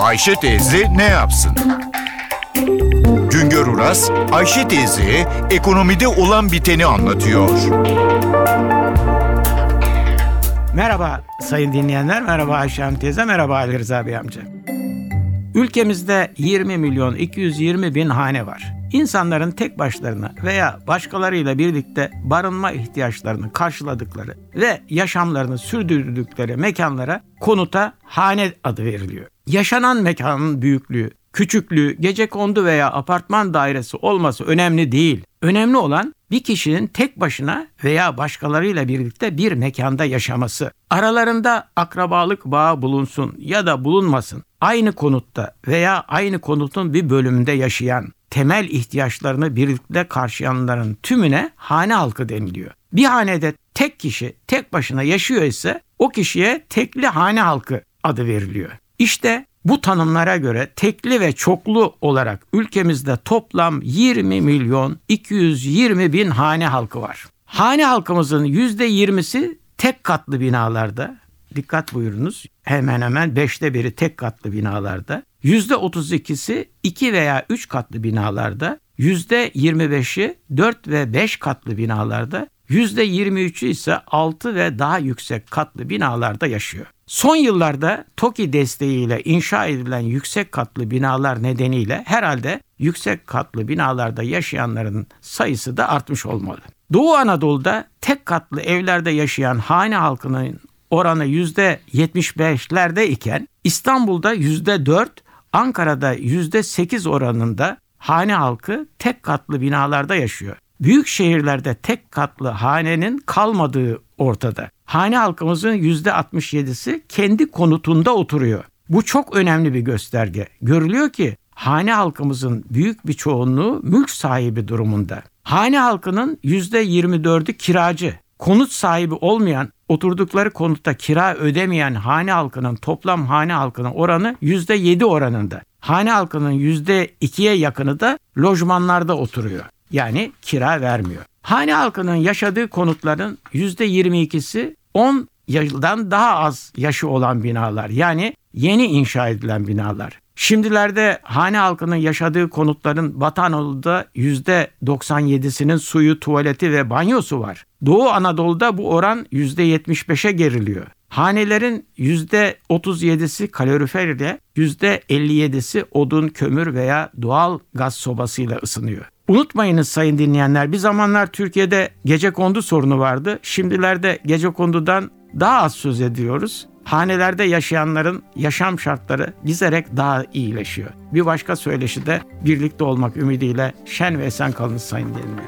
Ayşe teyze ne yapsın? Güngör Uras, Ayşe teyze ekonomide olan biteni anlatıyor. Merhaba sayın dinleyenler, merhaba Ayşe Hanım teyze, merhaba Ali Rıza Bey amca. Ülkemizde 20 milyon 220 bin hane var. İnsanların tek başlarına veya başkalarıyla birlikte barınma ihtiyaçlarını karşıladıkları ve yaşamlarını sürdürdükleri mekanlara konuta hane adı veriliyor. Yaşanan mekanın büyüklüğü, küçüklüğü, gece kondu veya apartman dairesi olması önemli değil. Önemli olan bir kişinin tek başına veya başkalarıyla birlikte bir mekanda yaşaması. Aralarında akrabalık bağı bulunsun ya da bulunmasın. Aynı konutta veya aynı konutun bir bölümünde yaşayan, temel ihtiyaçlarını birlikte karşılayanların tümüne hane halkı deniliyor. Bir hanede tek kişi tek başına yaşıyor ise o kişiye tekli hane halkı adı veriliyor. İşte bu tanımlara göre tekli ve çoklu olarak ülkemizde toplam 20 milyon 220 bin hane halkı var. Hane halkımızın %20'si tek katlı binalarda, dikkat buyurunuz. Hemen hemen beşte biri tek katlı binalarda, %32'si 2 veya 3 katlı binalarda, %25'i 4 ve 5 katlı binalarda, %23'ü ise 6 ve daha yüksek katlı binalarda yaşıyor. Son yıllarda TOKİ desteğiyle inşa edilen yüksek katlı binalar nedeniyle herhalde yüksek katlı binalarda yaşayanların sayısı da artmış olmalı. Doğu Anadolu'da tek katlı evlerde yaşayan hane halkının oranı %75'lerde iken İstanbul'da %4, Ankara'da %8 oranında hane halkı tek katlı binalarda yaşıyor. Büyük şehirlerde tek katlı hanenin kalmadığı ortada. Hane halkımızın %67'si kendi konutunda oturuyor. Bu çok önemli bir gösterge. Görülüyor ki hane halkımızın büyük bir çoğunluğu mülk sahibi durumunda. Hane halkının %24'ü kiracı. Konut sahibi olmayan, oturdukları konutta kira ödemeyen hane halkının toplam hane halkının oranı %7 oranında. Hane halkının %2'ye yakını da lojmanlarda oturuyor. Yani kira vermiyor. Hane halkının yaşadığı konutların %22'si 10 yıldan daha az yaşı olan binalar. Yani yeni inşa edilen binalar. Şimdilerde hane halkının yaşadığı konutların Batı Anadolu'da %97'sinin suyu, tuvaleti ve banyosu var. Doğu Anadolu'da bu oran %75'e geriliyor. Hanelerin %37'si kalorifer ile %57'si odun, kömür veya doğal gaz sobasıyla ısınıyor. Unutmayınız sayın dinleyenler bir zamanlar Türkiye'de gece kondu sorunu vardı. Şimdilerde gece kondudan daha az söz ediyoruz. Hanelerde yaşayanların yaşam şartları gizerek daha iyileşiyor. Bir başka söyleşi de birlikte olmak ümidiyle şen ve esen kalınız sayın dinleyenler.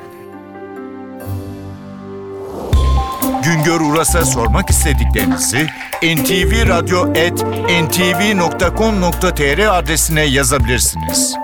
Güngör Uras'a sormak istediklerinizi ntvradio.com.tr adresine yazabilirsiniz.